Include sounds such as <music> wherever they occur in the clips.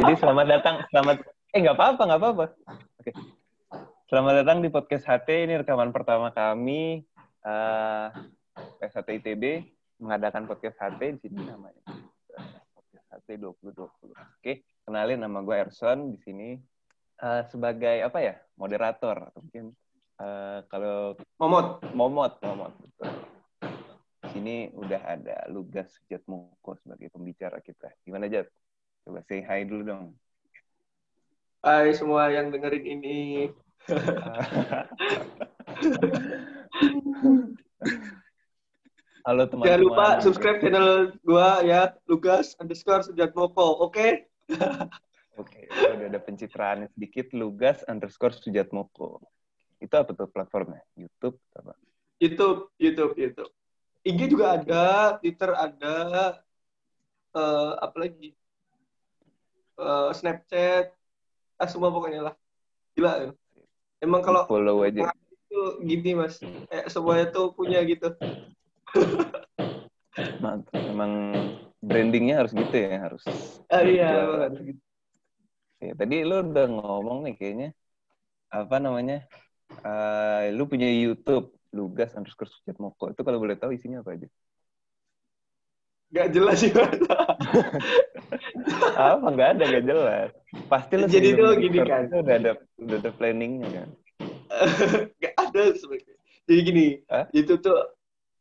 Jadi selamat datang, selamat eh nggak apa-apa, nggak apa-apa. Oke. Selamat datang di podcast HT. Ini rekaman pertama kami uh, eh, SHT ITB mengadakan podcast HT di sini namanya. Podcast HT 2020. Oke, kenalin nama gue Erson di sini uh, sebagai apa ya? moderator atau mungkin uh, kalau Momot, Momot, Momot betul. Di sini udah ada Lugas Jatmoko sebagai pembicara kita. Gimana Jat? Coba say hi dulu dong. Hai semua yang dengerin ini. <laughs> Halo teman-teman. Jangan lupa subscribe channel gua ya, Lugas underscore Sejat Moko, oke? Okay? Oke, okay, udah ada pencitraan sedikit, Lugas underscore Sujatmoko. Itu apa tuh platformnya? YouTube apa? YouTube, YouTube, YouTube. IG juga ada, Twitter ada, uh, apa lagi? Uh, Snapchat, ah semua pokoknya lah. Gila ya. Emang kalau follow aja. Itu gini mas, eh, semuanya tuh punya gitu. Mantap. <laughs> Emang brandingnya harus gitu ya, harus. Ah, iya. Gitu. Ya, tadi lu udah ngomong nih kayaknya apa namanya? Uh, lu punya YouTube, Lugas underscore Sujat Moko. Itu kalau boleh tahu isinya apa aja? Gak jelas sih. <laughs> apa? Nggak ada nggak jelas. Pasti lo jadi tuh gini kan. Udah ada udah ada planningnya kan? <laughs> Nggak ada sebenarnya. Jadi gini Hah? itu tuh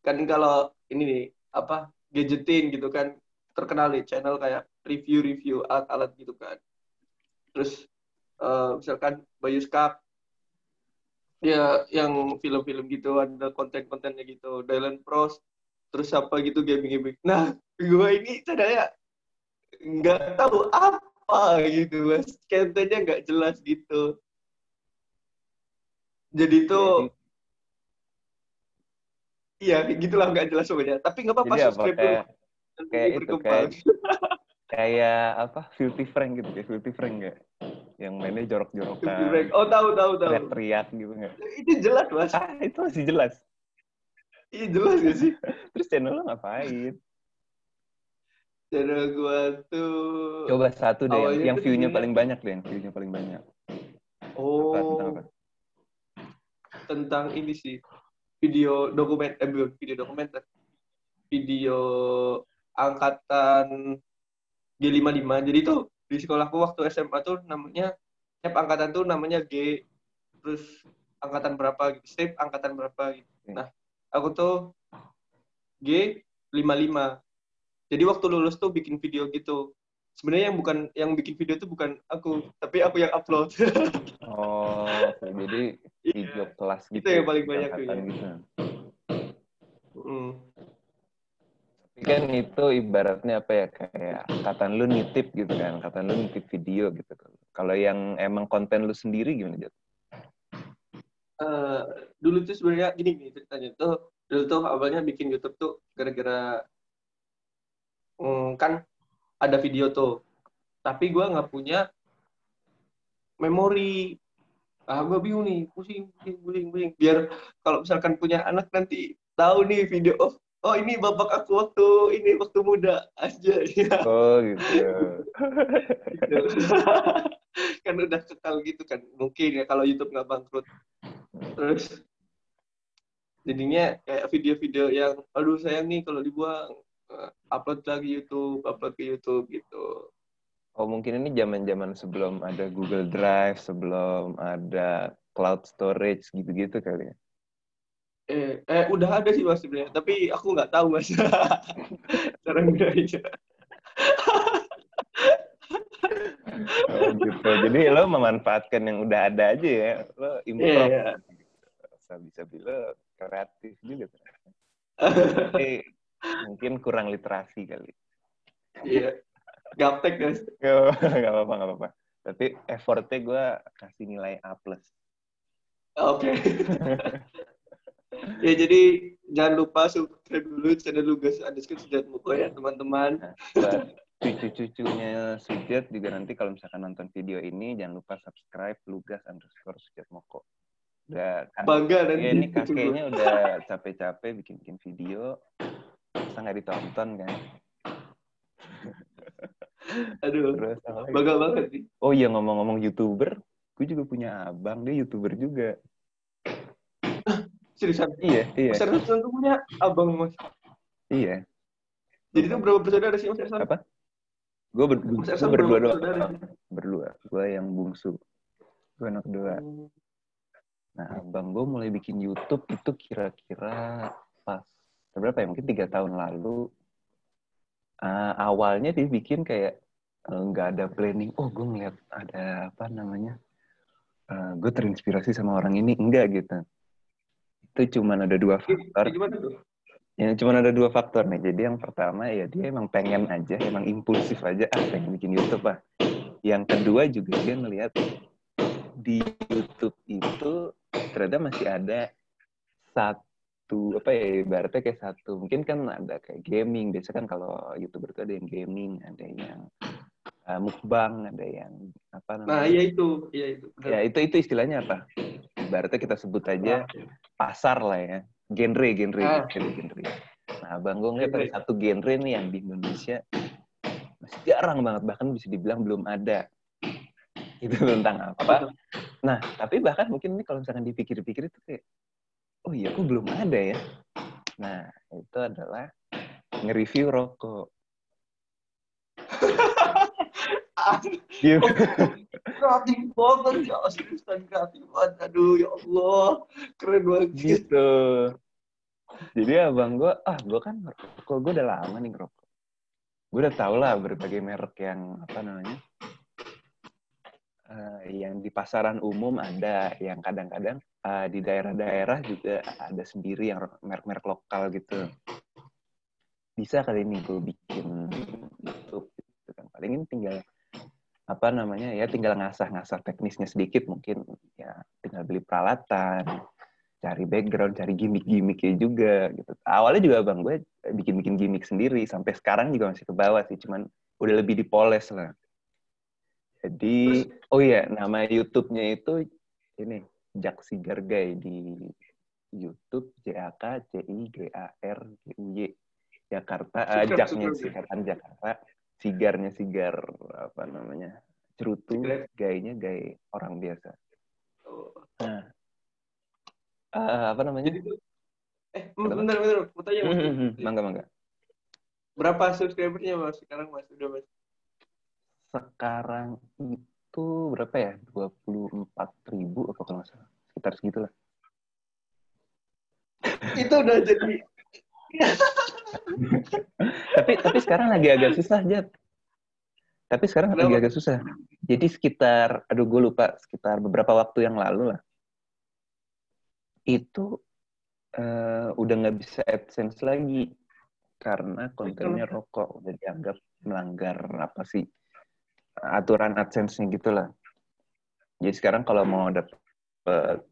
kan kalau ini nih apa gadgetin gitu kan terkenal nih channel kayak review-review alat-alat gitu kan. Terus uh, misalkan Bayu Cup ya yang film-film gitu ada konten-kontennya gitu Dylan Pros terus apa gitu gaming-gaming. Nah gue ini channelnya nggak tahu apa gitu mas. Kontennya nggak jelas gitu. Jadi tuh iya gitulah nggak jelas sebenarnya tapi nggak apa-apa subscribe apa, kayak, kayak itu kayak <laughs> kayak apa filthy frank gitu kayak filthy frank nggak? Yang mainnya jorok-jorokan. Oh tahu tahu tahu. Teriak gitu nggak? Itu jelas mas. Ah itu masih jelas. Iya jelas gak sih? <laughs> Terus channel lo ngapain channel gua tuh coba satu deh yang, yang view-nya paling banyak deh yang view-nya paling banyak. Oh. Apa, tentang apa? Tentang ini sih video dokumen eh video dokumenter. Video angkatan G55 jadi tuh di sekolahku waktu SMA tuh namanya step angkatan tuh namanya G terus angkatan berapa gitu step angkatan berapa gitu. Nah aku tuh G 55 jadi waktu lulus tuh bikin video gitu sebenarnya yang bukan yang bikin video tuh bukan aku tapi aku yang upload <laughs> oh jadi iya. video yeah. kelas gitu itu yang paling banyak ya. gitu. mm. tapi kan itu ibaratnya apa ya kayak kata lu nitip gitu kan kata lu nitip video gitu kalau yang emang konten lu sendiri gimana Jat? Uh, dulu tuh sebenarnya gini nih ceritanya tuh dulu tuh awalnya bikin YouTube tuh gara-gara hmm, kan ada video tuh. Tapi gue nggak punya memori. Ah gue bingung nih pusing pusing pusing pusing. Biar kalau misalkan punya anak nanti tahu nih video oh oh ini bapak aku waktu ini waktu muda aja. Ya. oh gitu, gitu. <laughs> kan udah kekal gitu kan mungkin ya kalau YouTube nggak bangkrut. Terus jadinya kayak video-video yang aduh sayang nih kalau dibuang upload lagi YouTube, upload ke YouTube gitu. Oh mungkin ini zaman-zaman sebelum ada Google Drive, sebelum ada cloud storage gitu-gitu kali ya? Eh, eh udah ada sih mas sebenarnya, tapi aku nggak tahu mas. <laughs> Cara aja. oh, gitu. Jadi lo memanfaatkan yang udah ada aja ya, lo improve. Yeah, yeah. Bisa bisa bilang kreatif juga. <laughs> Tapi Mungkin kurang literasi kali. Iya. Gaptek guys. <laughs> Gak apa-apa, gak apa-apa. Tapi effortnya gue kasih nilai A+. plus. Oke. Okay. <laughs> ya jadi jangan lupa subscribe dulu channel Lugas underscore Sujat Muko ya teman-teman. Nah, cucu-cucunya Sujat juga nanti kalau misalkan nonton video ini jangan lupa subscribe Lugas underscore Sujat Moko. Udah, kan, Bangga nanti. Ya, ini kakeknya udah capek-capek bikin-bikin video masa nggak ditonton kan <laughs> Aduh, Terus, bangga banget sih. Oh iya ngomong-ngomong youtuber, gue juga punya abang dia youtuber juga. <laughs> Seriusan? Iya, iya. Mas Ersan tuh punya abang mas. Iya. Jadi itu berapa bersaudara sih Mas Ersan? Apa? Gue ber berdua doang. Berdua. Gue yang bungsu. Gue anak kedua. Hmm. Nah, abang gue mulai bikin YouTube itu kira-kira berapa ya? Mungkin tiga tahun lalu. Uh, awalnya dia bikin kayak eh, nggak uh, ada planning. Oh, gue ngeliat ada apa namanya? Uh, gue terinspirasi sama orang ini. Enggak gitu itu cuma ada dua faktor. Ya, cuma ada dua faktor nih. Jadi yang pertama ya dia emang pengen aja, emang impulsif aja, ah pengen bikin YouTube ah. Yang kedua juga dia ngelihat di YouTube itu ternyata masih ada satu apa ya ibaratnya kayak satu. Mungkin kan ada kayak gaming. Biasa kan kalau youtuber itu ada yang gaming ada yang uh, mukbang ada yang apa namanya? nah iya itu iya itu. Benar. ya itu itu istilahnya apa? Ibaratnya kita sebut aja nah, pasar lah ya. Genre genre ah. genre genre. Nah bang gue ngeliat ada satu genre nih yang di Indonesia masih jarang banget bahkan bisa dibilang belum ada. Itu tentang apa? Nah tapi bahkan mungkin ini kalau misalkan dipikir-pikir itu kayak oh iya kok belum ada ya? Nah itu adalah nge-review rokok. Kreatif banget ya seriusan kreatif banget. Aduh ya Allah. Keren banget. Gitu. Jadi abang gue ah gue kan ngerokok gue udah lama nih ngerokok. Gue udah tau lah berbagai merek yang apa namanya uh, yang di pasaran umum ada yang kadang-kadang uh, di daerah-daerah juga ada sendiri yang merek-merek lokal gitu. Bisa kali ini gue bikin YouTube gitu kan. Paling ini tinggal apa namanya ya tinggal ngasah-ngasah teknisnya sedikit mungkin. Ya tinggal beli peralatan cari background cari gimmick-gimmicknya juga gitu. Awalnya juga bang gue bikin-bikin gimmick sendiri. Sampai sekarang juga masih ke bawah sih cuman udah lebih dipoles lah. Jadi oh iya nama YouTube-nya itu ini Jack Sigar Guy di YouTube J A K C I G A R G U Y Jakarta uh, Jacknya singkatan Jakarta. Sigarnya sigar apa namanya cerutu gayanya gay orang biasa. Oh. nah uh, apa namanya? Jadi, eh bentar bentar mau tanya mas. Hmm, hmm, mangga mangga. Berapa subscribernya mas? Sekarang mas udah mas? Sekarang itu berapa ya dua puluh empat ribu apa kalau nggak salah sekitar segitulah itu udah jadi tapi tapi sekarang lagi agak susah Jat. Tapi sekarang lagi agak susah. Jadi sekitar, aduh gue lupa, sekitar beberapa waktu yang lalu lah. Itu uh, udah nggak bisa AdSense lagi. Karena kontennya rokok. Udah dianggap melanggar apa sih, aturan AdSense-nya gitu lah. Jadi sekarang kalau mau dapet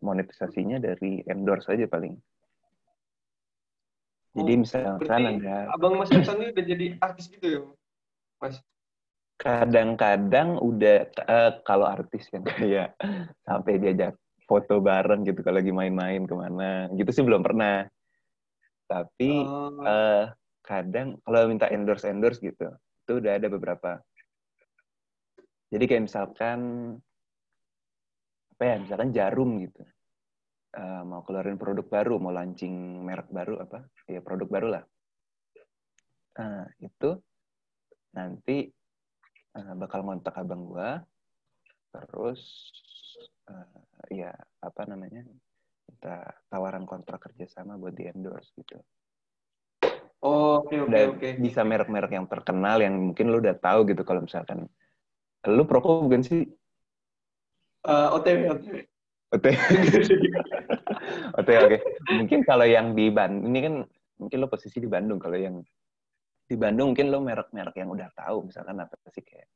monetisasinya dari endorse aja paling. Jadi oh, misalkan ada Abang Mas Hasan ini udah jadi artis gitu ya, Mas? Kadang-kadang udah uh, kalau artis kan <laughs> ya sampai diajak foto bareng gitu kalau lagi main-main ke mana gitu sih belum pernah. Tapi oh. uh, kadang kalau minta endorse endorse gitu itu udah ada beberapa. Jadi kayak misalkan apa ya misalkan jarum gitu uh, mau keluarin produk baru, mau launching merek baru apa, ya produk baru lah. Uh, itu nanti uh, bakal ngontak abang gua, terus uh, ya apa namanya kita tawaran kontrak kerjasama buat di endorse gitu. Oh, oke oke oke. Bisa merek-merek yang terkenal yang mungkin lu udah tahu gitu kalau misalkan lu proko bukan sih? Uh, OTW OTW. Oke. Oke, oke. Mungkin kalau yang di Bandung, ini kan mungkin lo posisi di Bandung. Kalau yang di Bandung mungkin lo merek-merek yang udah tahu. Misalkan apa sih kayak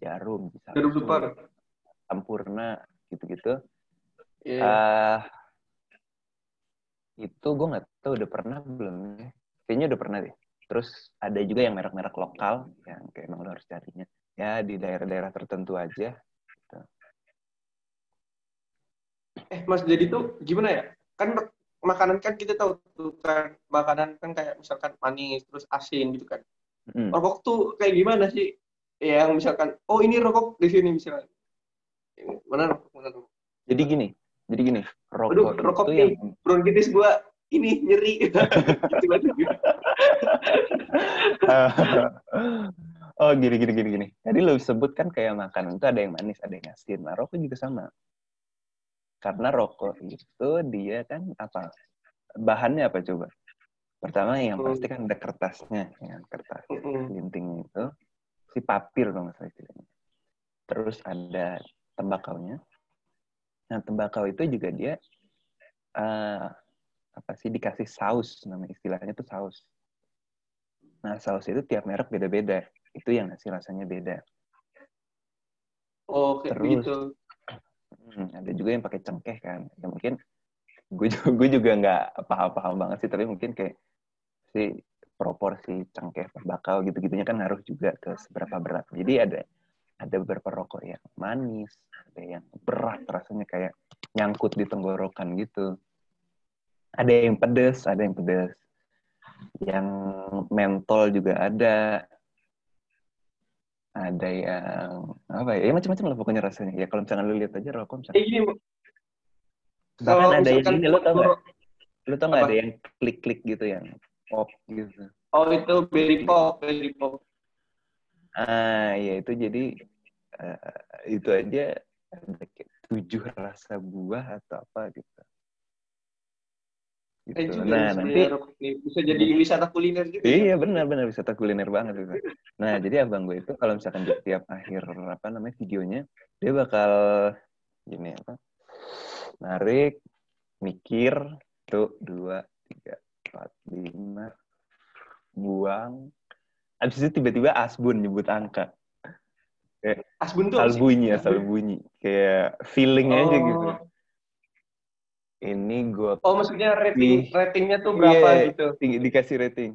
Jarum. Misalkan Jarum Super. Sampurna, gitu-gitu. Yeah. Iya. Uh, itu gue nggak tahu udah pernah belum ya. Kayaknya udah pernah deh. Terus ada juga yang merek-merek lokal yang kayak emang lo harus carinya. Ya di daerah-daerah tertentu aja eh Mas jadi tuh gimana ya? Kan makanan kan kita tahu tuh kan makanan kan kayak misalkan manis terus asin gitu kan. Hmm. Rokok tuh kayak gimana sih? ya yang misalkan oh ini rokok di sini misalkan mana rokok mana rokok jadi gini jadi gini rokok Aduh, rokok itu nih, yang bronkitis gua ini nyeri <laughs> gitu <laughs> oh gini gini gini gini. Tadi lo sebut kan kayak makanan itu ada yang manis ada yang asin. Nah rokok juga sama. Karena rokok itu dia kan apa? Bahannya apa coba? Pertama yang Hmm. pasti kan ada kertasnya ya, kertas Mm-mm. linting itu. Si papir salah istilahnya. Terus ada tembakaunya. Nah tembakau itu juga dia eh, apa sih dikasih saus. Nama istilahnya itu saus. Nah saus itu tiap merek beda-beda itu yang ngasih rasanya beda. Oh kayak Terus. begitu. Hmm, ada juga yang pakai cengkeh kan. Ya mungkin gue juga, gue juga nggak paham-paham banget sih tapi mungkin kayak si proporsi cengkeh tembakau gitu-gitunya kan ngaruh juga ke seberapa berat. Jadi ada ada beberapa rokok yang manis ada yang berat rasanya kayak nyangkut di tenggorokan gitu. Ada yang pedes ada yang pedes. Yang mentol juga ada ada yang apa ya, ya macam-macam lah pokoknya rasanya. Ya kalau misalnya lu lihat aja rokok misalnya kayak gini bahkan kalau ada yang ini lo tau nggak? rokok- lu tau Apa? ada yang klik-klik gitu yang pop gitu? Oh itu berry pop berry pop. Ah ya itu jadi eh, itu aja ada tujuh rasa buah atau apa gitu eh gitu. juga nah nanti ya, bisa jadi wisata kuliner juga Iya benar-benar wisata kuliner banget itu. Nah jadi abang gue itu kalau misalkan di tiap akhir apa namanya videonya dia bakal gini apa narik mikir tuh dua tiga empat lima buang abis itu tiba-tiba asbun nyebut angka asbun tuh sih? bunyi asal bunyi kayak feeling aja Oh. gitu ini gue oh maksudnya rating Ih. ratingnya tuh berapa Iya, gitu tinggi- dikasih rating.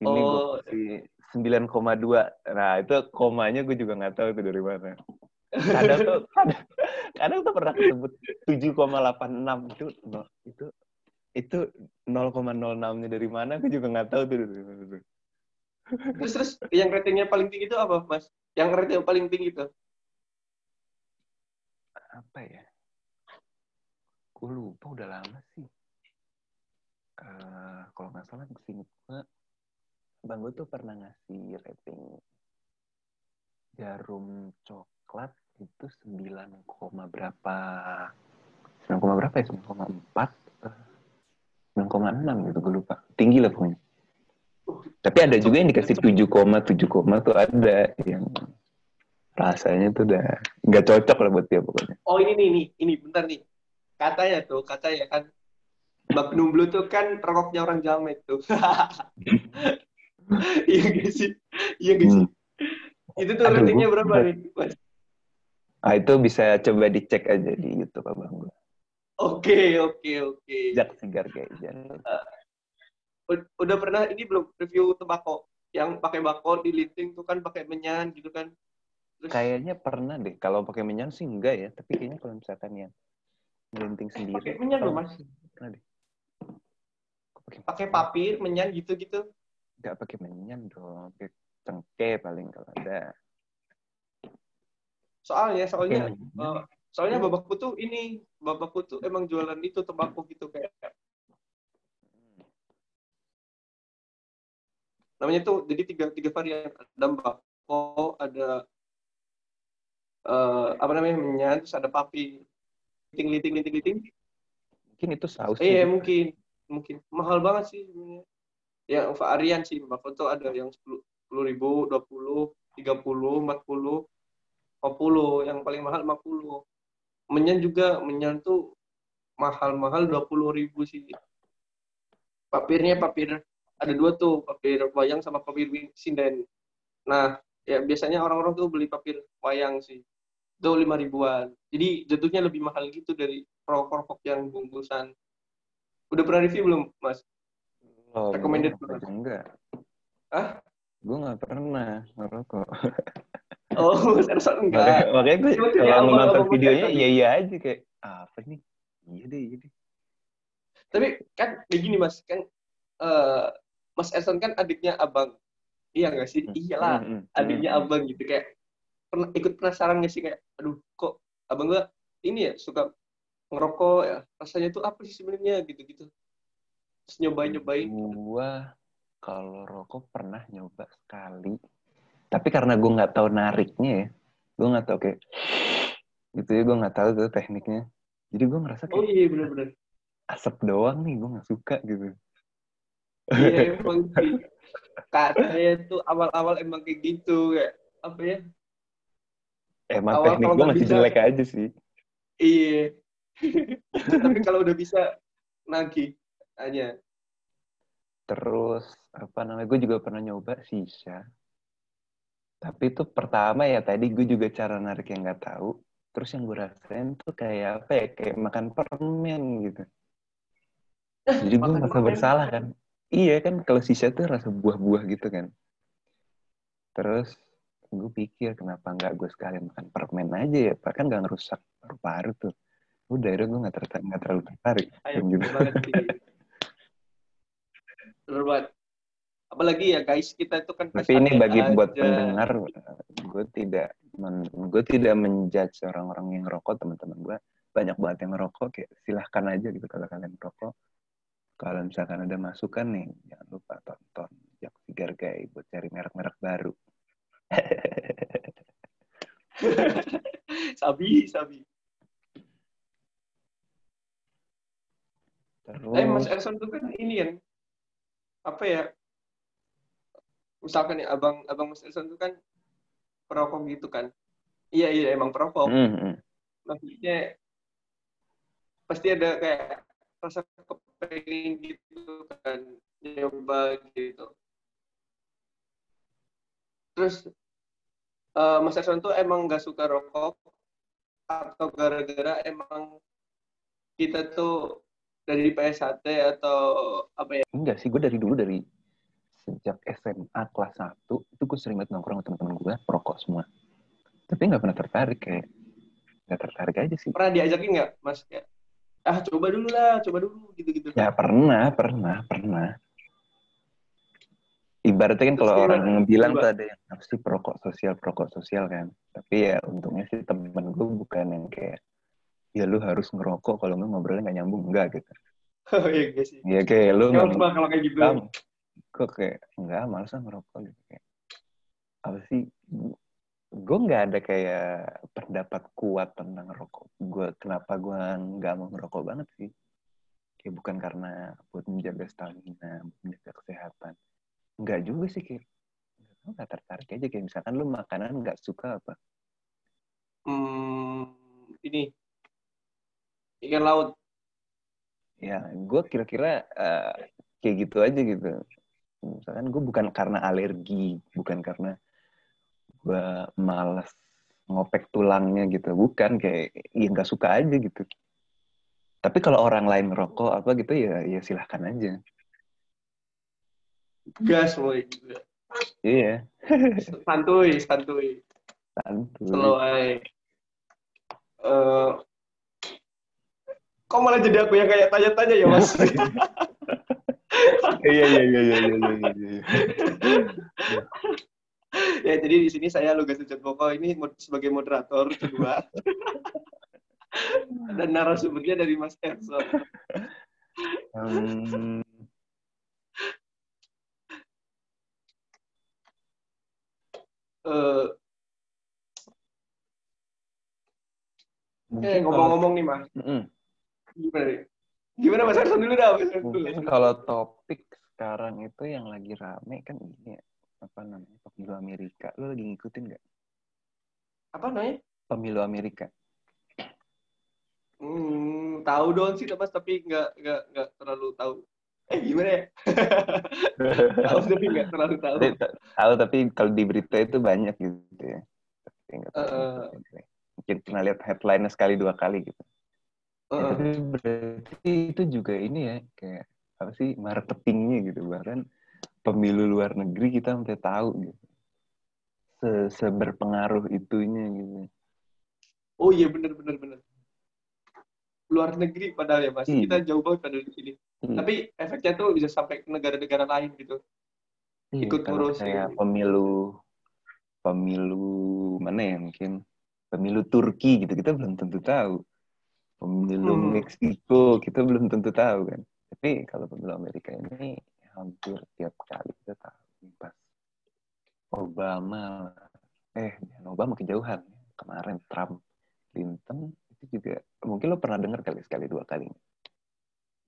Ini gue Oh. kasih 9,2. Nah, itu komanya gue juga nggak tahu itu dari mana. Kadang tuh <laughs> kadang, kadang tuh pernah disebut 7,86 itu no, itu itu 0,06-nya dari mana gue juga nggak tahu tuh dari mana tuh. terus terus yang ratingnya paling tinggi itu apa mas yang rating paling tinggi itu Apa ya? Gue lupa udah lama sih. Eh, kalau nggak salah seinget gue, bang gue tuh pernah ngasih rating jarum coklat itu 9, koma berapa 9, koma berapa ya? 9,4 eh, 9,6 gitu gue lupa. Tinggi lah pokoknya. Tapi ada juga yang dikasih 7, koma 7, koma tuh ada yang rasanya tuh udah nggak cocok lah buat dia pokoknya. Oh ini nih ini ini bentar nih katanya tuh katanya kan Mbak Penumblu tuh kan rokoknya orang jamet tuh <laughs> iya gak sih iya gak sih itu tuh Aduh, ratingnya berapa nih mas Ah itu bisa coba dicek aja di YouTube abang gue. oke oke oke Jak Sigar Gajan. Ud- udah pernah ini belum review tembakau yang pakai bako di linting tuh kan pakai menyan gitu kan Terus, Kayaknya pernah deh. Kalau pakai menyan sih enggak ya. Tapi kayaknya kalau misalkan yang melinting sendiri. pakai menyan loh mas Pernah deh. Pakai pakai papir menyan gitu gitu Enggak pakai menyan dong. Pakai cengkeh paling kalau ada. soalnya soalnya Pakai menyan. eh, soalnya bapakku tuh ini bapakku tuh emang jualan itu tembakau gitu kayak namanya tuh jadi tiga tiga varian ada bako ada eh, apa namanya menyan terus ada papi linting linting linting linting. Mungkin itu saus. eh juga. mungkin mungkin. Mahal banget sih sebenarnya. Ya varian sih bako tuh ada yang sepuluh sepuluh ribu dua puluh tiga puluh empat puluh lima puluh. Yang paling mahal lima puluh. Menyan juga menyan tuh mahal-mahal dua puluh ribu sih. Papirnya papir ada dua tuh papir wayang sama papir sinden nah ya biasanya orang-orang tuh beli papir wayang sih itu lima ribuan. Jadi jatuhnya lebih mahal gitu dari rokok-rokok yang bungkusan. Udah pernah review belum mas? Oh, recommended aja enggak. Hah? Gue nggak pernah ngerokok. <laughs> oh mas <laughs> enggak. Makanya gue Cuma kalau nonton videonya iya iya aja kayak apa nih? Iya deh, iya deh. tapi kan kayak gini mas kan eh, mas Ersan kan adiknya abang. Iya nggak sih? Hmm, iyalah hmm, hmm, adiknya abang gitu. Kayak pernah ikut penasaran gak sih? Kayak aduh kok abang gue ini ya suka ngerokok ya? Rasanya tuh apa sih sebenarnya? Gitu-gitu. Terus nyobain nyobain. Gua kalau rokok pernah nyoba sekali. Tapi karena gue nggak tahu nariknya ya gue nggak tahu kayak gitu ya gue nggak tahu tuh tekniknya. Jadi gue ngerasa kayak oh iya benar-benar asap doang nih gue nggak suka gitu. Iya emang katanya tuh awal-awal emang kayak gitu kayak apa ya emang awal, teknik gue masih bisa, jelek aja sih. Iya. <laughs> Tapi kalau udah bisa nagih aja terus apa namanya gue juga pernah nyoba sisa tapi itu pertama ya tadi gue juga cara narik yang nggak tahu. Terus yang gue rasain tuh kayak apa ya kayak makan permen gitu. <laughs> Jadi gue merasa bersalah kan. Iya kan kalau sisa tuh rasa buah-buah gitu kan. Terus gue pikir kenapa nggak gue sekalian makan permen aja ya? Pak kan nggak ngerusak paru-paru tuh. Udah akhirnya gue nggak nggak terlalu tertarik. Ayo, gitu. banget. Apalagi ya guys kita itu kan tapi ini bagi aja. buat pendengar gue tidak men, gue tidak menjudge orang-orang yang ngerokok. Teman-teman gue banyak banget yang ngerokok. Kayak silahkan aja gitu kalau kalian ngerokok. Kalau misalkan ada masukan nih jangan lupa tonton Jak Sigar Gay buat cari merek-merek baru <laughs> sabi sabi. Terus... Eh Mas Erson tuh kan ini kan apa ya misalkan ya abang abang Mas Elson itu kan perokok gitu kan. Iya iya emang perokok. Mm -hmm. maksudnya pasti ada kayak rasa kepengen gitu kan nyoba gitu terus uh, Mas Elson tuh emang nggak suka rokok atau gara-gara emang kita tuh dari PSHT atau apa ya? Enggak sih, gue dari dulu dari sejak SMA kelas 1 itu gue sering banget nongkrong sama teman-teman gue perokok semua. Tapi nggak pernah tertarik kayak nggak tertarik aja sih. Pernah diajakin nggak mas kayak ah coba dulu lah coba dulu gitu-gitu? Ya pernah pernah pernah ibaratnya kan kalau orang bilang tuh ada yang apa sih perokok sosial? Perokok sosial kan? Tapi ya untungnya sih temen gue bukan yang kayak ya lu harus ngerokok kalau nggak ngobrolnya nggak nyambung. Enggak gitu. <laughs> Oh iya sih. Ya kayak lu nggak kalau kayak gitu. Kok kayak enggak males ngerokok gitu kayak. Apa sih? Gue nggak ada kayak pendapat kuat tentang rokok gue kenapa gue nggak mau ngerokok banget sih. Kayak bukan karena buat menjaga stamina menjaga kesehatan nggak juga sih kayak nggak tertarik aja kayak misalkan lu makanan nggak suka apa? Hmm, ini. Ikan laut. Ya gue kira-kira uh, kayak gitu aja gitu. Misalkan gue bukan karena alergi bukan karena gue males ngopek tulangnya gitu. Bukan kayak ya nggak suka aja gitu. Tapi kalau orang lain ngerokok apa gitu ya ya silahkan aja gas boy iya santuy santuy santuy slow aja uh, kok malah jadi aku yang kayak tanya-tanya ya mas iya iya iya iya iya iya. iya. ya jadi di sini saya Lugas Boko ini sebagai moderator kedua <laughs> dan narasumbernya dari Mas Erso. Um, uh, eh ngomong-ngomong nih mas, mm gimana nih? Gimana Mas Arson dulu dah? Mungkin kalau topik sekarang itu yang lagi rame kan ini ya, apa namanya pemilu Amerika. Lo lagi ngikutin nggak? Apa namanya? Pemilu Amerika. Hmm, tahu dong sih mas tapi nggak nggak nggak terlalu tahu. Eh gimana ya? <laughs> tahu tapi nggak terlalu tahu. Tahu tapi kalau di berita itu banyak gitu ya. Tapi uh, Mungkin pernah lihat headline sekali dua kali gitu. Uh. Ya, berarti itu juga ini ya kayak apa sih marketingnya gitu bahkan pemilu luar negeri kita sampai tahu gitu Se seberpengaruh itunya gitu oh iya benar benar benar luar negeri padahal ya mas iya. kita jauh banget pada di sini iya. tapi efeknya tuh bisa sampai ke negara-negara lain gitu. Iya, ikut ngurus kayak pemilu pemilu mana ya mungkin? Pemilu Turki gitu kita belum tentu tahu. Pemilu hmm. Meksiko kita belum tentu tahu kan. Tapi kalau pemilu Amerika ini hampir tiap kali kita tahu. Pas Obama eh Obama kejauhan kemarin Trump Clinton itu juga mungkin lo pernah dengar kali sekali dua kali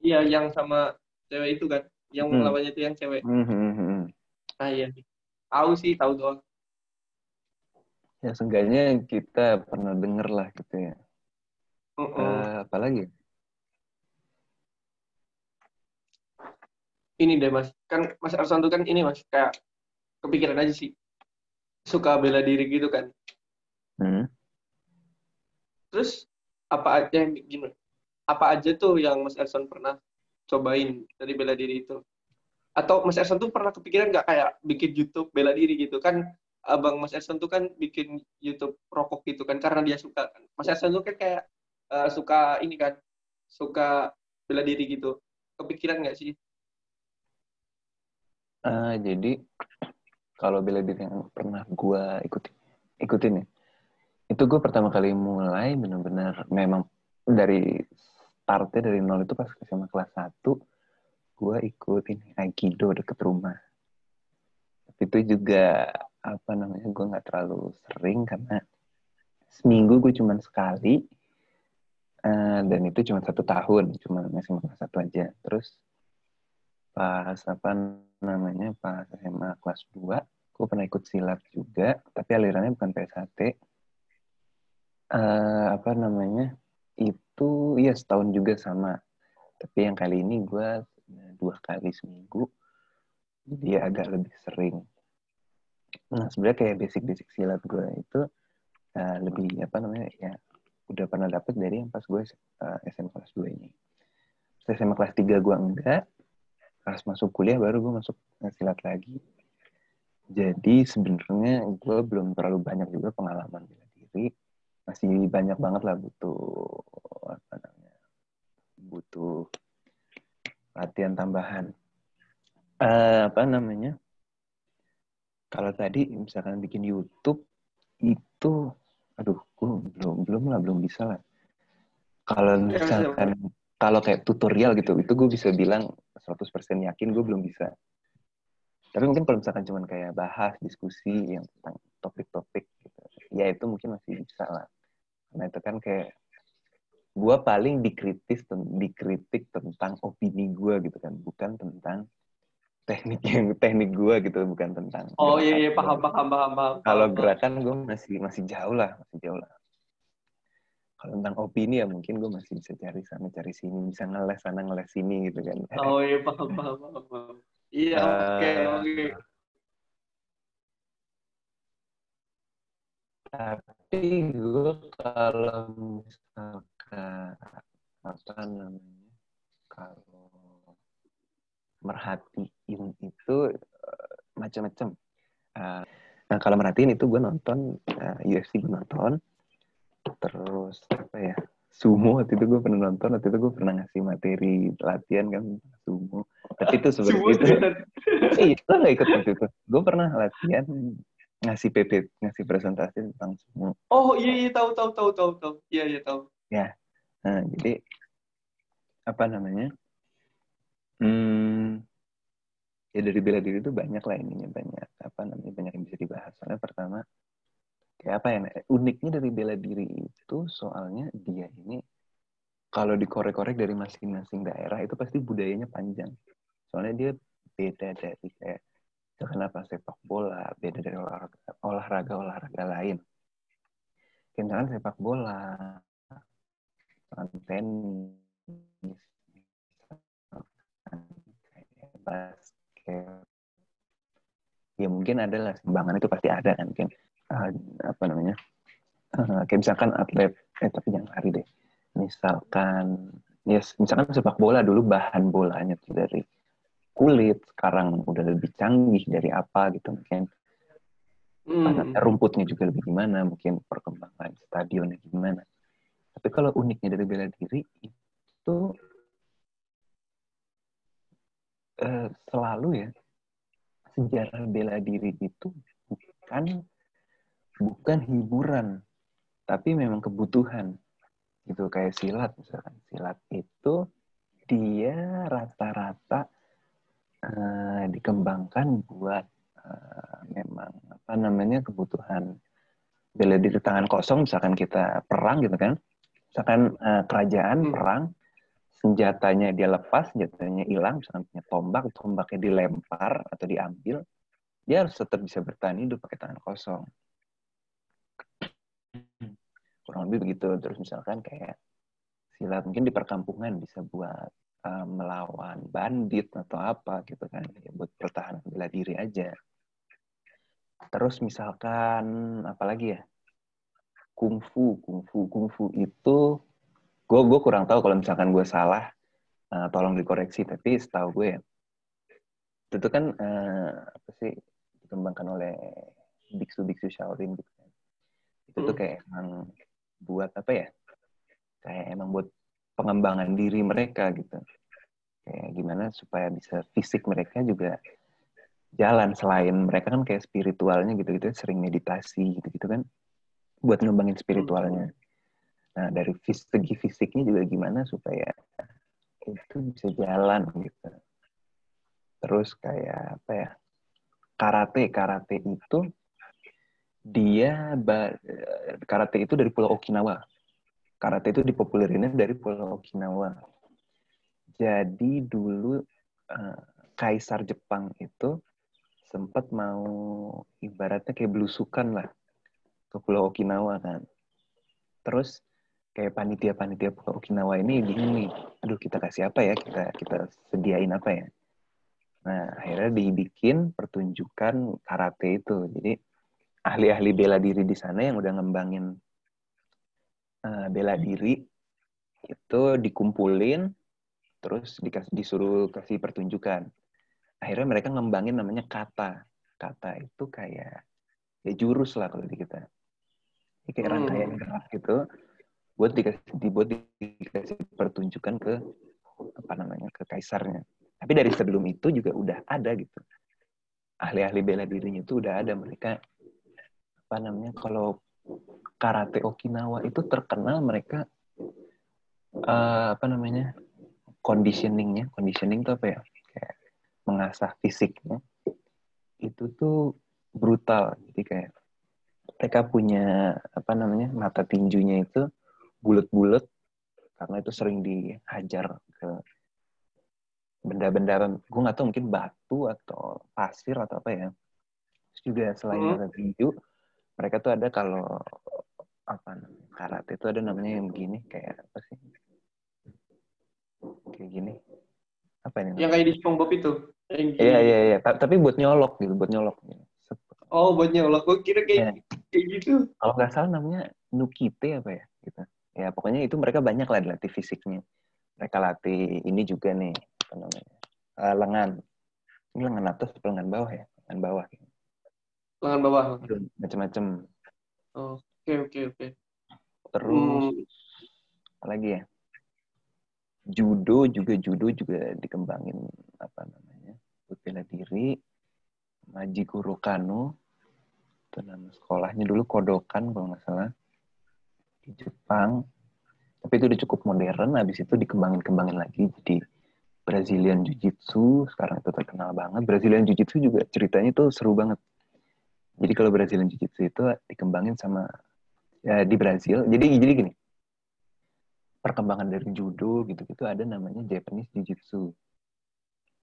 iya yang sama cewek itu kan yang hmm. lawannya itu yang cewek hmm, hmm, hmm. hmm. ah iya tahu sih tahu doang ya seenggaknya kita pernah denger lah gitu ya uh -uh. Uh, apalagi ini deh mas kan mas Arsan tuh kan ini mas kayak kepikiran aja sih suka bela diri gitu kan hmm. terus apa aja yang gimana apa aja tuh yang mas Erson pernah cobain dari bela diri itu atau mas Erson tuh pernah kepikiran nggak kayak bikin YouTube bela diri gitu kan abang Mas Erson tuh kan bikin YouTube rokok gitu kan karena dia suka kan. Mas Erson tuh kan kayak uh, suka ini kan suka bela diri gitu. Kepikiran nggak sih? Uh, jadi kalau bela diri yang pernah gue ikutin ikutin ya, itu gue pertama kali mulai benar-benar memang dari startnya dari nol itu pas SMA kelas 1 gue ikut ini Aikido deket rumah. Itu juga apa namanya gue nggak terlalu sering karena seminggu gue cuma sekali uh, dan itu cuma satu tahun cuma masih kelas satu aja terus pas apa namanya pas SMA kelas 2 gue pernah ikut silat juga tapi alirannya bukan PSHT uh, eh, apa namanya itu ya setahun juga sama tapi yang kali ini gue dua kali seminggu jadi agak lebih sering Nah, sebenarnya kayak basic-basic silat gue itu uh, lebih apa namanya ya udah pernah dapet dari yang pas gue uh, SMA kelas 2 ini. Terus SMA kelas 3 gue enggak. Pas masuk kuliah baru gue masuk silat lagi. Jadi sebenarnya gue belum terlalu banyak juga pengalaman bela diri. Masih banyak banget lah butuh apa namanya butuh latihan tambahan. Uh, apa namanya? kalau tadi misalkan bikin YouTube itu aduh gue belum belum lah belum bisa lah kalau iya, misalkan kalau kayak tutorial gitu itu gue bisa bilang 100% yakin gue belum bisa tapi mungkin kalau misalkan cuman kayak bahas diskusi yang tentang topik-topik gitu ya itu mungkin masih bisa lah karena itu kan kayak gue paling dikritis dikritik tentang opini gue gitu kan bukan tentang teknik yang teknik gue gitu bukan tentang oh iya iya paham paham paham paham kalau gerakan gue masih masih jauh lah masih jauh lah kalau tentang opini ya mungkin gue masih bisa cari sana cari sini bisa ngeles sana ngeles sini gitu kan oh iya paham paham paham, paham. iya uh, oke okay, oke okay. Tapi gue kalau misalkan apa namanya kalau merhatiin itu uh, macam-macam. Uh, nah kalau merhatiin itu gue nonton uh, eh, UFC gue nonton, terus apa ya sumo waktu itu gue pernah nonton waktu itu gue pernah ngasih materi latihan kan sumo. Tapi itu sebenarnya itu iya lo gak ikut waktu itu. Gue pernah latihan ngasih pp ngasih presentasi tentang sumo oh iya iya tahu tahu tahu tahu tahu. Iya iya tahu. Ya. Nah jadi apa namanya? Hmm, ya dari bela diri itu banyak lah ininya banyak apa namanya banyak yang bisa dibahas. Soalnya pertama kayak apa ya uniknya dari bela diri itu soalnya dia ini kalau dikorek-korek dari masing-masing daerah itu pasti budayanya panjang. Soalnya dia beda dari kayak kenapa sepak bola, beda dari olahraga olahraga, lain. Misalkan sepak bola, tenis, basket. Ya mungkin ada lah sumbangan itu pasti ada kan mungkin. Uh, apa namanya? Uh, kayak misalkan atlet eh tapi jangan lari deh. Misalkan yes misalkan sepak bola dulu bahan bolanya tuh dari kulit sekarang udah lebih canggih dari apa gitu mungkin hmm. rumputnya juga lebih gimana mungkin perkembangan stadionnya gimana tapi kalau uniknya dari bela diri itu Eh, selalu ya sejarah bela diri itu bukan bukan hiburan, tapi memang kebutuhan. Gitu kayak silat misalkan. Silat itu dia rata-rata uh, dikembangkan buat uh, memang apa namanya kebutuhan bela diri tangan kosong misalkan kita perang gitu kan. Misalkan uh, kerajaan hmm. perang senjatanya dia lepas senjatanya hilang misalkan punya tombak tombaknya dilempar atau diambil dia harus tetap bisa bertahan hidup pakai tangan kosong. Kurang lebih begitu. Terus misalkan kayak silat mungkin di perkampungan bisa buat uh, melawan bandit atau apa gitu kan ya, buat pertahanan bela diri aja terus misalkan apa lagi ya kungfu kungfu kungfu itu gue gue kurang tahu kalau misalkan gue salah uh, tolong dikoreksi tapi setahu gue ya itu kan uh, apa sih dikembangkan oleh biksu-biksu Shaolin gitu kan itu tuh hmm. kayak emang buat apa ya kayak emang buat pengembangan diri mereka gitu kayak gimana supaya bisa fisik mereka juga jalan selain mereka kan kayak spiritualnya gitu gitu sering meditasi gitu gitu kan buat ngembangin spiritualnya. Nah, dari segi fisiknya juga gimana supaya itu bisa jalan gitu. Terus kayak apa ya? Karate, karate itu dia karate itu dari Pulau Okinawa. Karate itu dipopulerinnya dari Pulau Okinawa. Jadi dulu uh, kaisar Jepang itu sempat mau ibaratnya kayak belusukan lah ke Pulau Okinawa kan. Terus kayak panitia-panitia Pulau Okinawa ini bingung nih, aduh kita kasih apa ya, kita kita sediain apa ya. Nah akhirnya dibikin pertunjukan karate itu. Jadi ahli-ahli bela diri di sana yang udah ngembangin uh, bela diri itu dikumpulin, terus dikasih, disuruh kasih pertunjukan. Akhirnya mereka ngembangin namanya kata. Kata itu kayak ya jurus lah kalau di kita kayak hmm. rangkaian gerak gitu buat dikasih dibuat dikasih pertunjukan ke apa namanya ke kaisarnya tapi dari sebelum itu juga udah ada gitu ahli-ahli bela dirinya itu udah ada mereka apa namanya kalau karate Okinawa itu terkenal mereka uh, apa namanya conditioningnya. Conditioning itu apa ya? Kayak mengasah fisiknya. Itu tuh brutal. Jadi kayak mereka punya apa namanya mata tinjunya itu bulat-bulat karena itu sering dihajar ke benda-benda gue nggak tahu mungkin batu atau pasir atau apa ya. Terus juga selain hmm. mata tinju mereka tuh ada kalau apa namanya karate itu ada namanya yang begini kayak apa sih kayak gini apa ini yang kayak di SpongeBob itu iya iya iya tapi buat nyolok gitu buat nyolok gitu. Oh, buat nyolok. Gue kira kayak, ya. kayak gitu. Kalau nggak salah namanya Nukite apa ya? Gitu. Ya, pokoknya itu mereka banyak lah dilatih fisiknya. Mereka latih ini juga nih, apa namanya? Uh, lengan. Ini lengan atas atau lengan bawah ya? Lengan bawah. Lengan bawah. Macam-macam. Oke, oke, oke. Terus, hmm. apa lagi ya? Judo juga, judo juga dikembangin, apa namanya? Buat bela diri Maji Guru Kano itu nama sekolahnya dulu Kodokan kalau nggak salah di Jepang tapi itu udah cukup modern habis itu dikembangin-kembangin lagi jadi Brazilian Jiu-Jitsu sekarang itu terkenal banget Brazilian Jiu-Jitsu juga ceritanya tuh seru banget jadi kalau Brazilian Jiu-Jitsu itu dikembangin sama ya di Brazil. Jadi jadi gini. Perkembangan dari judo gitu-gitu ada namanya Japanese Jiu-Jitsu.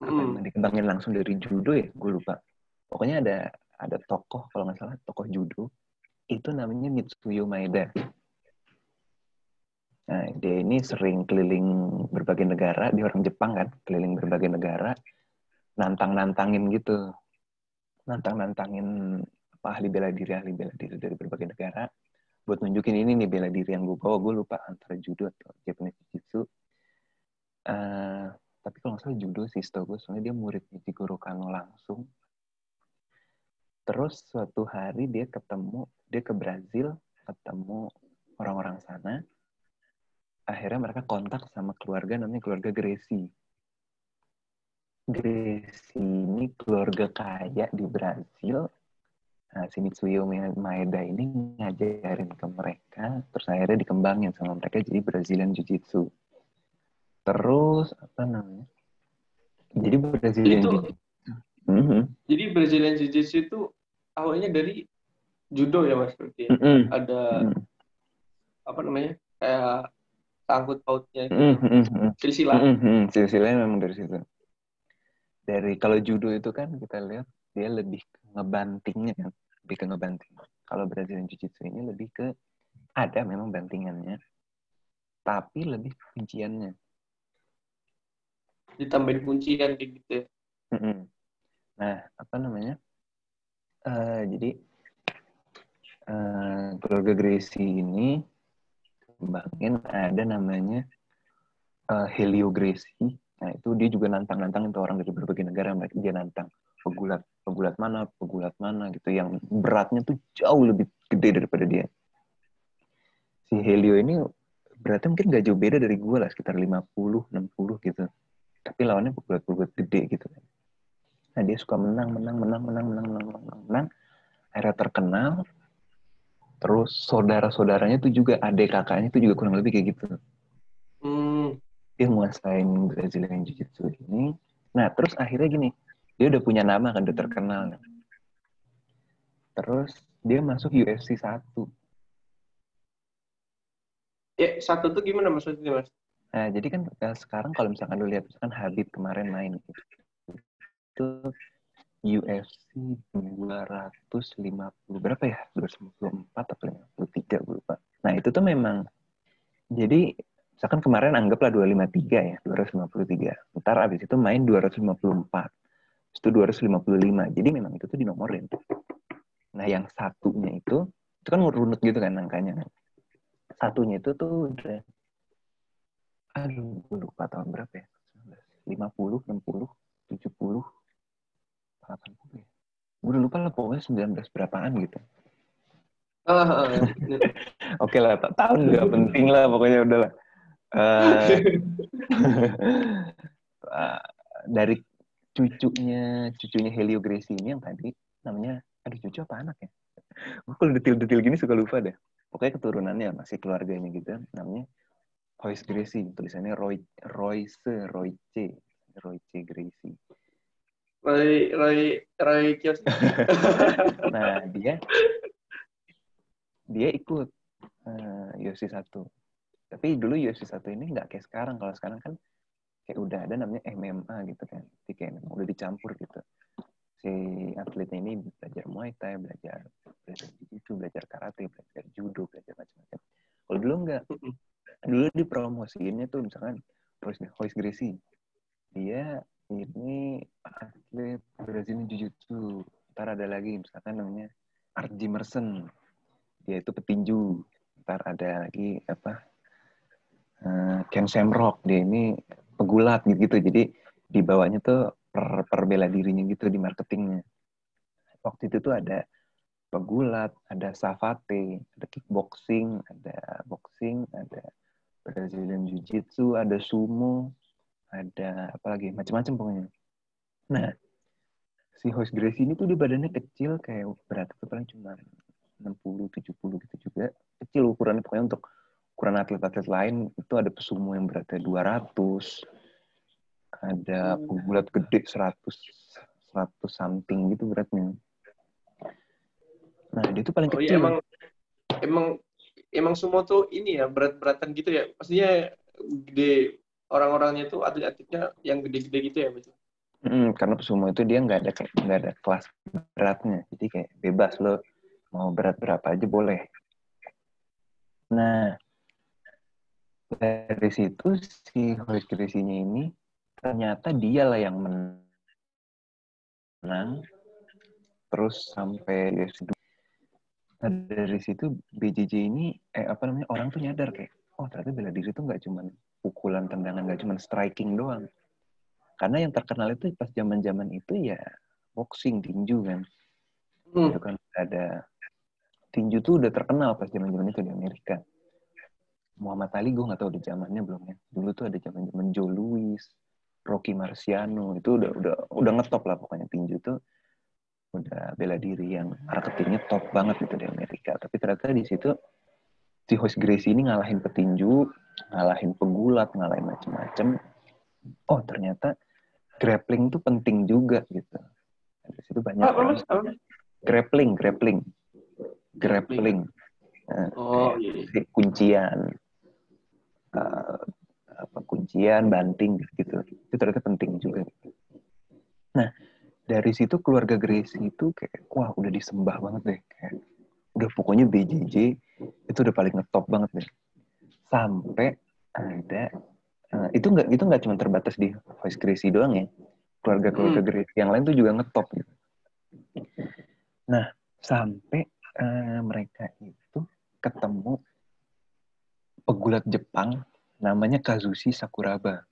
Hmm. dikembangin langsung dari judo ya? Gue lupa. Pokoknya ada ada tokoh kalau nggak salah tokoh judo. Itu namanya Mitsuyo Maeda. Nah, dia ini sering keliling berbagai negara, dia orang Jepang kan, keliling berbagai negara, nantang-nantangin gitu. Nantang-nantangin ahli bela diri, ahli bela diri dari berbagai negara. Buat nunjukin ini nih bela diri yang gue bawa, gue lupa antara judo atau Japanese Jiu-Jitsu. Uh, tapi kalau nggak salah judo sih, setahu gue, soalnya dia murid Jigoro Kano langsung Terus suatu hari dia ketemu, dia ke Brazil, ketemu orang-orang sana. Akhirnya mereka kontak sama keluarga namanya keluarga Gracie. Gracie ini keluarga kaya di Brazil. Nah, si Mitsuyo Maeda ini ngajarin ke mereka, terus akhirnya dikembangin sama mereka jadi Brazilian Jiu-Jitsu. Terus, apa namanya? Jadi Brazilian Itu, Jiu-Jitsu. Mm -hmm. Jadi Brazilian Jiu-Jitsu itu awalnya dari judo ya mas berarti? Mm -hmm. Ada, Mm -hmm. apa namanya, kayak sangkut pautnya, Mm -hmm. silsilah. Mm -hmm. Silsilahnya memang dari situ. Dari, kalau judo itu kan kita lihat dia lebih ngebantingnya kan lebih ke ngebanting. Kalau Brazilian Jiu-Jitsu ini lebih ke ada memang bantingannya tapi lebih kunciannya. Ditambahin kuncian kayak gitu ya. nah apa namanya? Uh, jadi uh, keluarga Gracie ini kembangin ada namanya uh, Helio Gracie. Nah itu dia juga nantang-nantang itu orang dari berbagai negara mereka dia nantang pegulat pegulat mana pegulat mana gitu yang beratnya tuh jauh lebih gede daripada dia. Si Helio ini beratnya mungkin gak jauh beda dari gue lah sekitar 50 60 gitu. Tapi lawannya pegulat-pegulat gede gitu. Nah dia suka menang menang menang menang menang menang menang menang akhirnya terkenal. Terus saudara-saudaranya tuh juga adik kakaknya tuh juga kurang lebih kayak gitu. Hmm. dia nguasain Brazilian Jiu-Jitsu ini. Nah terus akhirnya gini dia udah punya nama kan udah terkenal kan. terus dia masuk UFC 1 ya satu tuh gimana maksudnya mas? Nah jadi kan sekarang kalau misalkan lu lihat misalkan Habib kemarin main gitu. Itu UFC 250 berapa ya? 254 atau 53 gue lupa. Nah itu tuh memang jadi misalkan kemarin anggaplah 253 ya 253 ntar abis itu main 254 itu 255 jadi memang itu tuh dinomorin. Nah yang satunya itu itu kan runut gitu kan angkanya kan. Satunya itu tuh udah aduh gue lupa tahun berapa ya. 50 60 70 80 ya. Gue udah lupa lah pokoknya 19 berapaan gitu. Uh, <laughs> oke lah tahun nggak penting lah pokoknya udahlah uh, uh, <laughs> dari cucunya cucunya Helio Gracie ini yang tadi namanya aduh cucu apa anak ya? Gue kalau detil-detil gini suka lupa deh. Pokoknya keturunannya masih keluarganya gitu namanya Royce Gracie. Tulisannya Roy Royce Royce Royce Gracie. Roy Roy Roy Kios. <laughs> Nah dia dia ikut uh, UFC satu. Tapi dulu UFC satu ini nggak kayak sekarang. Kalau sekarang kan kayak udah ada namanya MMA gitu kan jadi kayak memang udah dicampur gitu. Si atletnya ini belajar Muay Thai belajar belajar jiu belajar karate belajar judo belajar macam-macam. Kalau dulu enggak. Dulu dipromosiinnya tuh misalkan Royce, Royce Gracie. Dia ini atlet Brazilian Jiu-Jitsu. Ntar ada lagi misalkan namanya Art Jimerson. Dia itu petinju. Ntar ada lagi apa uh, Ken Shamrock dia ini pegulat gitu, gitu jadi di bawahnya tuh per, per bela dirinya gitu di marketingnya. Waktu itu tuh ada pegulat ada savate ada kickboxing ada boxing ada Brazilian Jiu Jitsu ada sumo ada apa lagi macam-macam pokoknya. Nah si host Gracie ini tuh di badannya kecil kayak berat itu paling cuma 60 70 gitu juga. Kecil ukurannya pokoknya untuk ukuran atlet-atlet lain itu ada pesumo yang beratnya 200 ada pegulat gede 100 100 something gitu beratnya nah dia tuh paling oh, kecil. iya, emang emang emang semua tuh ini ya berat-beratan gitu ya. Maksudnya gede orang-orangnya tuh atlet-atletnya yang gede-gede gitu ya betul Hmm, karena pesumo itu dia nggak ada nggak ada kelas beratnya, jadi kayak bebas lo mau berat berapa aja boleh. Nah, dari situ si Hoyt Gracie ini ternyata dia lah yang menang. Terus sampai UFC nah, dari situ BJJ ini eh apa namanya orang tuh nyadar kayak oh ternyata bela diri itu nggak cuma pukulan tendangan nggak cuma striking doang. Karena yang terkenal itu pas zaman zaman itu ya boxing tinju kan. Hmm. itu kan ada tinju tuh udah terkenal pas zaman zaman itu di Amerika. Muhammad Ali gue nggak tahu di zamannya belum ya. Dulu tuh ada zaman zaman Joe Louis Rocky Marciano itu udah udah udah ngetop lah pokoknya. Tinju tuh udah bela diri yang marketingnya top banget gitu di Amerika. Tapi ternyata di situ si host Gracie ini ngalahin petinju ngalahin pegulat ngalahin macem-macem. Oh ternyata grappling tuh penting juga gitu. Di situ banyak apa, apa, grappling grappling. Grappling. Nah, oh, iya. iya. kuncian. Uh, apa kuncian banting gitu. Itu ternyata penting juga nah dari situ keluarga Gracie itu kayak wah udah disembah banget deh. Kayak udah pokoknya BJJ itu udah paling ngetop banget deh. Sampai ada uh, itu nggak itu nggak cuma terbatas di Voice Gracie doang ya. Keluarga keluarga hmm. Gracie yang lain tuh juga ngetop gitu. Nah sampai uh, mereka itu ketemu pegulat Jepang namanya Kazushi Sakuraba.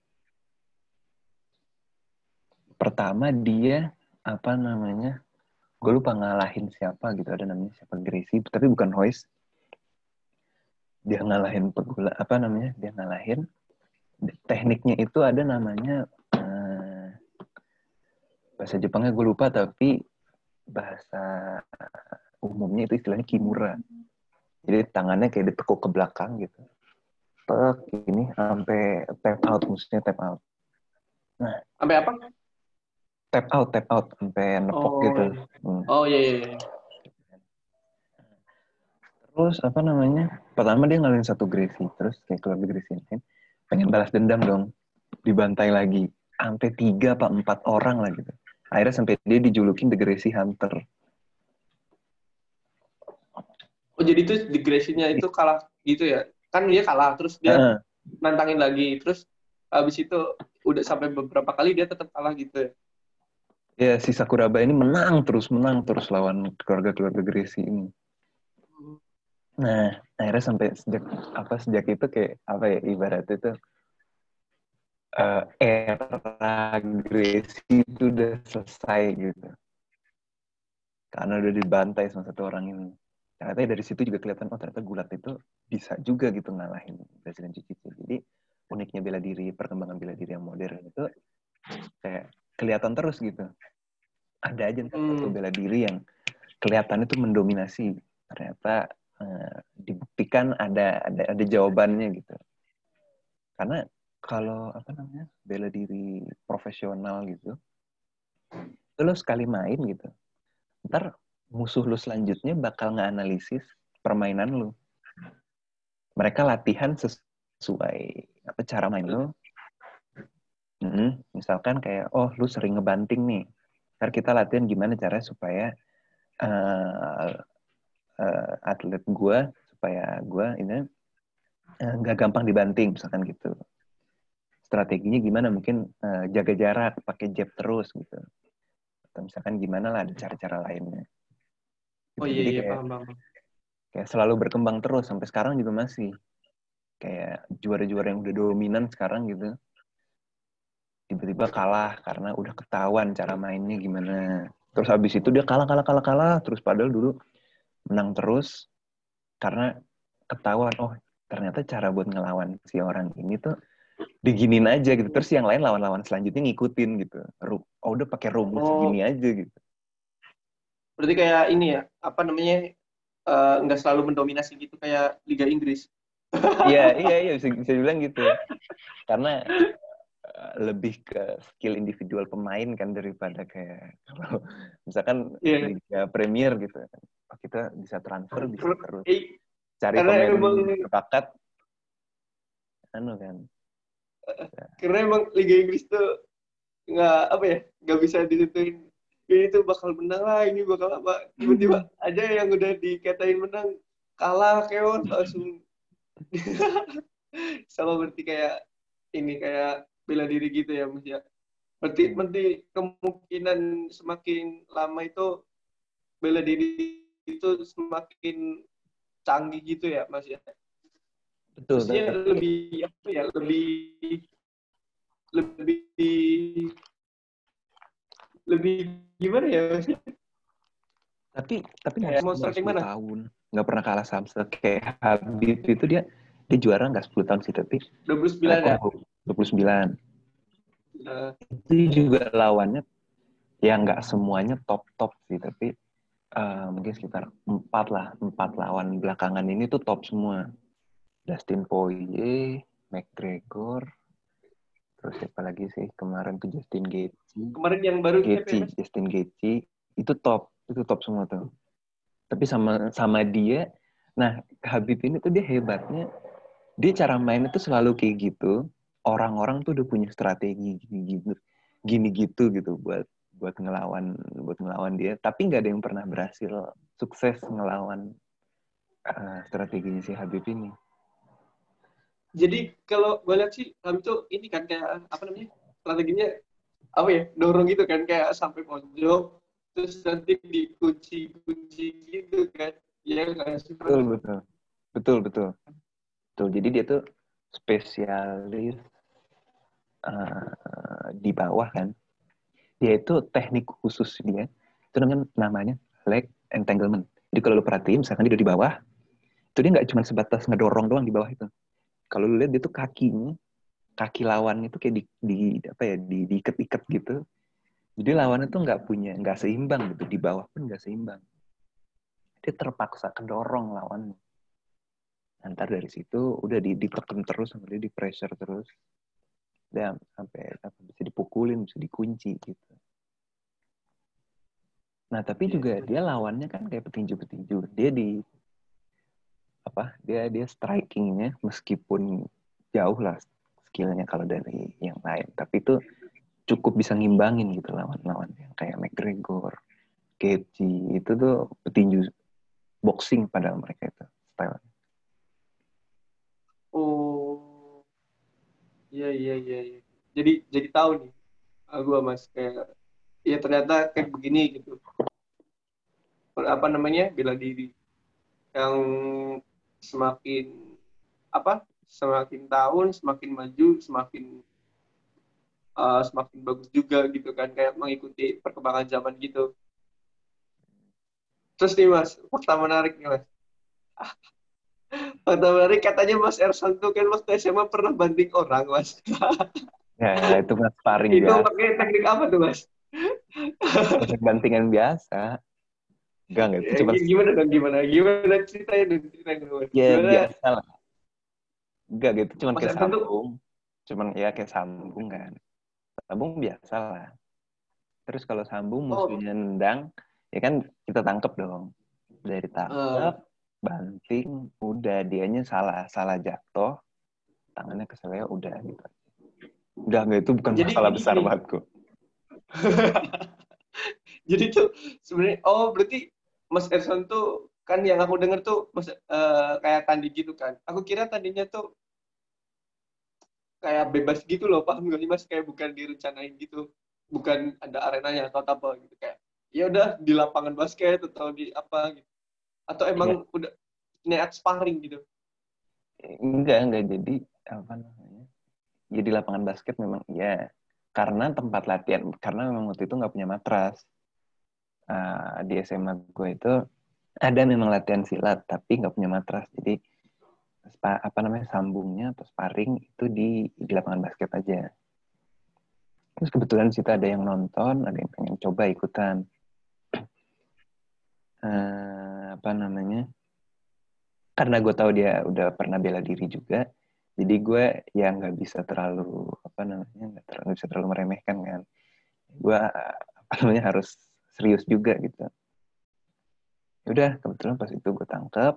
Pertama dia apa namanya gue lupa ngalahin siapa gitu ada namanya siapa Gracie tapi bukan Hoist. Dia ngalahin pegula apa namanya dia ngalahin. Tekniknya itu ada namanya uh, bahasa Jepangnya gue lupa tapi bahasa umumnya itu istilahnya kimura. Jadi tangannya kayak ditekuk ke belakang gitu tek ini sampai tap out maksudnya tap out. Nah sampai apa? tap out tap out sampai nepok oh, gitu. Hmm. oh iya, iya, iya. Terus apa namanya? Pertama dia ngalahin satu Gracie terus kayak keluar di Gracie lain pengen balas dendam dong dibantai lagi. Sampai tiga apa empat orang lah gitu. Akhirnya sampai dia dijulukin The Gracie Hunter. Oh jadi itu The Gracie-nya itu kalah gitu ya kan dia kalah terus dia uh. nantangin lagi terus habis itu udah sampai beberapa kali dia tetap kalah gitu ya Ya, si Sakuraba ini menang terus menang terus lawan keluarga-keluarga Gracie ini. Nah, akhirnya sampai sejak apa sejak itu kayak apa ya ibarat itu uh, era agresi itu udah selesai gitu. Karena udah dibantai sama satu orang ini. Ternyata dari situ juga kelihatan oh ternyata gulat itu bisa juga gitu ngalahin Presiden Cici. Jadi uniknya bela diri, perkembangan bela diri yang modern itu kayak kelihatan terus gitu. Ada aja hmm. satu bela diri yang kelihatan itu mendominasi. Ternyata Eh, dibuktikan ada ada ada jawabannya gitu karena kalau apa namanya bela diri profesional gitu lo sekali main gitu ntar musuh lu selanjutnya bakal nggak analisis permainan lu. Mereka latihan sesuai apa cara main lo hmm, misalkan kayak oh lu sering ngebanting nih. Ntar kita latihan gimana cara supaya uh, uh, atlet gue supaya gue ini eh, nggak uh, gampang dibanting misalkan gitu. Strateginya gimana? Mungkin uh, jaga jarak pakai jab terus gitu. Atau misalkan gimana lah ada cara-cara lainnya gitu. oh iya, Jadi iya kayak, paham, paham. kayak selalu berkembang terus sampai sekarang juga masih. Kayak juara-juara yang udah dominan sekarang gitu. Tiba-tiba kalah karena udah ketahuan cara mainnya gimana. Terus habis itu dia kalah kalah kalah kalah. Terus padahal dulu menang terus karena ketahuan oh ternyata cara buat ngelawan si orang ini tuh diginin aja gitu. Terus yang lain lawan-lawan selanjutnya ngikutin gitu. Oh udah pakai rumus oh. gini aja gitu berarti kayak ini ya apa namanya eh, nggak uh, selalu mendominasi gitu kayak Liga Inggris. <laughs> Iya iya iya bisa, bisa bilang gitu karena uh, lebih ke skill individual pemain kan daripada kayak kalau <laughs> misalkan yeah. Liga Premier gitu kan oh, kita bisa transfer bisa terus cari karena pemain emang, berbakat anu kan. Ya. karena emang Liga Inggris tuh nggak apa ya nggak bisa ditentuin ini tuh bakal menang lah ini bakal apa? Tiba-tiba <laughs> aja yang udah dikatain menang kalah keon langsung. <laughs> Sama berarti kayak ini kayak bela diri gitu ya mas ya? Berarti berarti kemungkinan semakin lama itu bela diri itu semakin canggih gitu ya mas ya? Betul. lebih apa ya lebih lebih lebih gimana ya tapi tapi strategi mana tahun nggak pernah kalah sama kayak Habib itu dia dia juara nggak 10 tahun sih tapi 29 ya? 29 uh. itu juga lawannya ya nggak semuanya top top sih tapi uh, mungkin sekitar empat lah empat lawan belakangan ini tuh top semua. Dustin Poirier McGregor terus siapa lagi sih? Kemarin tuh Justin Gaethje. Kemarin yang baru Gaethje Justin Gaethje. Itu top itu top semua tuh. Tapi sama sama dia nah Habib ini tuh dia hebatnya. Dia cara main itu selalu kayak gitu. Orang-orang tuh udah punya strategi gini gitu gini gitu gitu buat buat ngelawan buat ngelawan dia. Tapi nggak ada yang pernah berhasil sukses ngelawan uh, strateginya si Habib ini jadi kalau gue lihat sih Habib tuh ini kan kayak apa namanya strateginya apa ya dorong gitu kan kayak sampai pojok terus nanti dikunci-kunci gitu kan. Ya kan betul betul. Betul betul. Betul jadi dia tuh spesialis uh, di bawah kan. Dia itu teknik khusus dia itu namanya namanya leg entanglement. Jadi kalau lu perhatiin misalkan dia di bawah itu dia nggak cuma sebatas ngedorong doang di bawah itu kalau lu lihat dia tuh kakinya kaki lawan itu kayak di, di apa ya di diikat-ikat gitu. Jadi lawannya tuh nggak punya nggak seimbang gitu. Di bawah pun nggak seimbang. Dia terpaksa kedorong lawannya. Ntar dari situ udah ditekan terus sampai dia di pressure terus dan sampai apa, bisa dipukulin bisa dikunci gitu. Nah tapi iya, juga dia lawannya kan kayak petinju-petinju. Dia di apa dia dia strikingnya meskipun jauh lah skillnya kalau dari yang lain tapi itu cukup bisa ngimbangin gitu lawan-lawan yang kayak McGregor, Gaethje itu tuh petinju boxing pada mereka itu style. Oh, Iya iya iya. iya. Jadi jadi tahu nih, gue mas kayak ya ternyata kayak begini gitu. Apa namanya bela diri yang semakin apa semakin tahun semakin maju semakin uh, semakin bagus juga gitu kan kayak mengikuti perkembangan zaman gitu. Terus nih mas, pertama menarik nih mas. <laughs> Fakta menarik katanya Mas Ersan tuh kan waktu SMA pernah banding orang, Mas. <laughs> ya, itu Mas Paring Itu pakai teknik apa tuh, Mas? Bantingan biasa. Enggak, enggak. Itu cuma... Gimana dong, gimana? Gimana ceritanya dong, Mas. Ya, gimana? biasa lah. Enggak gitu, cuma kayak sambung. Tuh... Cuman ya kayak sambung kan. Sambung biasa lah. Terus kalau sambung oh. musuhnya oh. nendang, ya kan kita tangkep dong. Dari tangkep, uh banting udah dianya salah salah jatuh tangannya keselnya udah gitu udah nggak itu bukan jadi, masalah besar banget <laughs> kok jadi tuh sebenarnya oh berarti Mas Erson tuh kan yang aku dengar tuh mas, uh, kayak tandi gitu kan. Aku kira tandinya tuh kayak bebas gitu loh paham gak sih mas? Kayak bukan direncanain gitu. Bukan ada arenanya atau apa gitu kayak ya udah di lapangan basket atau di apa gitu. Atau emang ya. udah niat sparring gitu? Enggak enggak. Jadi apa namanya jadi lapangan basket memang iya. Karena tempat latihan karena memang waktu itu nggak punya matras uh, di SMA gue itu ada memang latihan silat tapi nggak punya matras. Jadi apa namanya sambungnya atau sparring itu di di lapangan basket aja. Terus kebetulan situ ada yang nonton ada yang pengen coba ikutan. Uh, <clears throat> apa namanya karena gue tahu dia udah pernah bela diri juga jadi gue ya nggak bisa terlalu apa namanya nggak terlalu bisa terlalu meremehkan kan. Gue apa namanya harus serius juga gitu ya udah kebetulan pas itu gue tangkap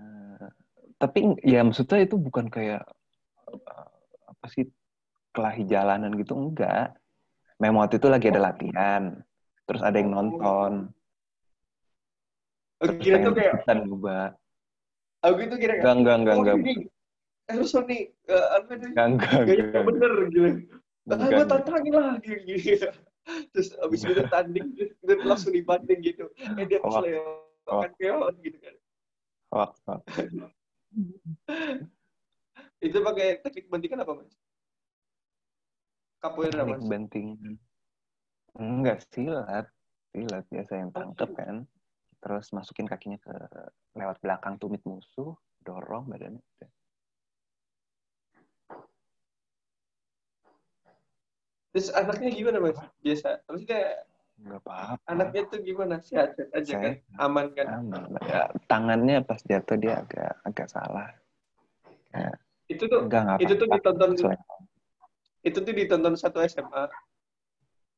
uh, tapi ya maksudnya itu bukan kayak uh, apa sih kelahi jalanan gitu enggak memang waktu itu lagi ada latihan terus ada yang nonton Aku kira tuh kayak ubah. Aku itu kira kayak enggak enggak enggak. Oh, harus nih apa nih? Enggak enggak. Enggak bener gitu. Ah, gue tantangin lah gitu. <laughs> Terus abis itu tanding, terus langsung dibanding gitu. Eh dia kesel ya, makan keon gitu kan. Wah, wah. itu pakai teknik bantingan apa mas? Capoeira mas? Teknik bantingan. Enggak silat, silat biasa yang tangkap kan terus masukin kakinya ke lewat belakang tumit musuh dorong badannya Terus anaknya gimana mas? Biasa. Maksudnya nggak apa-apa. Anaknya tuh gimana? Sehat-sehat aja kan? Aman kan? Aman. Ya, tangannya pas jatuh dia agak agak salah. Ya. Itu tuh enggak, enggak itu tuh ditonton Selain. itu tuh ditonton satu SMA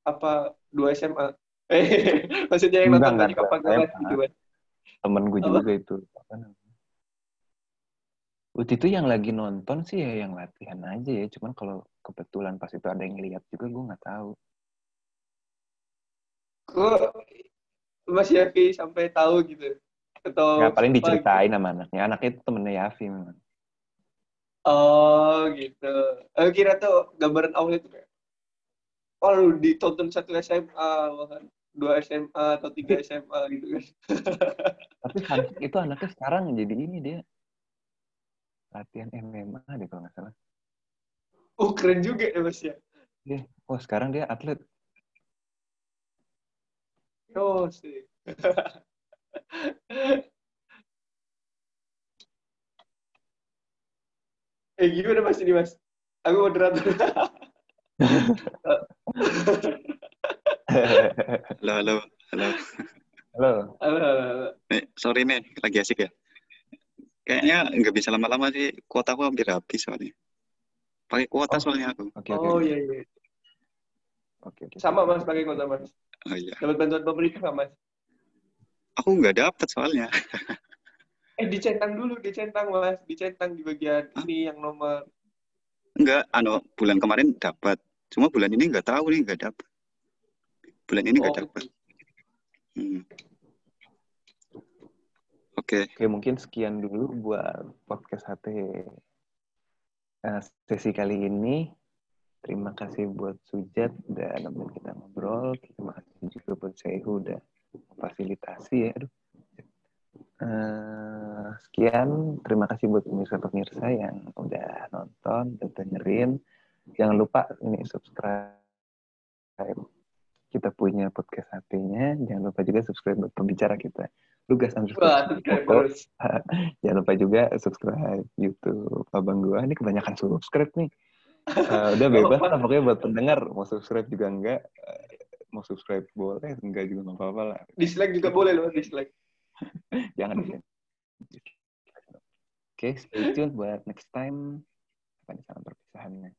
apa dua SMA? Eh, <laughs> maksudnya yang nonton tadi kapan? Temen gue juga itu. Waktu itu yang lagi nonton sih ya yang latihan aja ya. Cuman kalau kebetulan pas itu ada yang lihat juga gue nggak tahu. Kok Mas Yafi sampai tahu gitu? Atau ya, paling diceritain gitu? sama anaknya. Anaknya itu temennya Yafi memang. Oh gitu. Aku kira tuh gambaran awal itu kayak, oh ditonton satu SMA, bahkan dua SMA atau tiga SMA gitu kan. Tapi itu anaknya sekarang jadi ini dia latihan MMA deh kalau nggak salah. Oh keren juga ya mas ya. Iya. Oh sekarang dia atlet. Oh sih. <laughs> Eh gimana mas ini mas? Aku moderator. halo, halo, halo. Halo. Halo, halo, Nih, sorry nih, lagi asik ya. Kayaknya nggak bisa lama-lama sih, kuota aku hampir habis soalnya. Pakai kuota oh. soalnya aku. Okay, okay. Oh iya iya. Oke, okay, okay. Sama mas pakai kuota mas. Oh iya. Dapat bantuan pemerintah nggak mas? Aku nggak dapat soalnya. <laughs> Eh dicentang dulu, dicentang mas, dicentang di bagian Hah? ini yang nomor. Enggak, anu bulan kemarin dapat. Cuma bulan ini nggak tahu nih nggak dapat. Bulan ini nggak oh. dapat. Hmm. Oke. Okay. Oke, mungkin sekian dulu buat podcast HT uh, sesi kali ini. Terima kasih buat Sujat dan nemenin kita ngobrol. Terima kasih juga buat Sehu udah fasilitasi ya. Aduh, Uh, sekian, terima kasih buat pemirsa-pemirsa yang udah nonton dan dengerin. Jangan lupa ini subscribe. Kita punya podcast HP-nya. Jangan lupa juga subscribe buat pembicara kita. Lugas subscribe. <laughs> Jangan lupa juga subscribe YouTube Abang gua. Ini kebanyakan subscribe nih. Uh, <laughs> udah bebas lah pokoknya buat pendengar mau subscribe juga enggak uh, mau subscribe boleh enggak juga nggak apa-apa lah dislike juga boleh loh dislike <laughs> Jangan di Oke, okay, stay tune buat next time. Apa nih salam perpisahannya?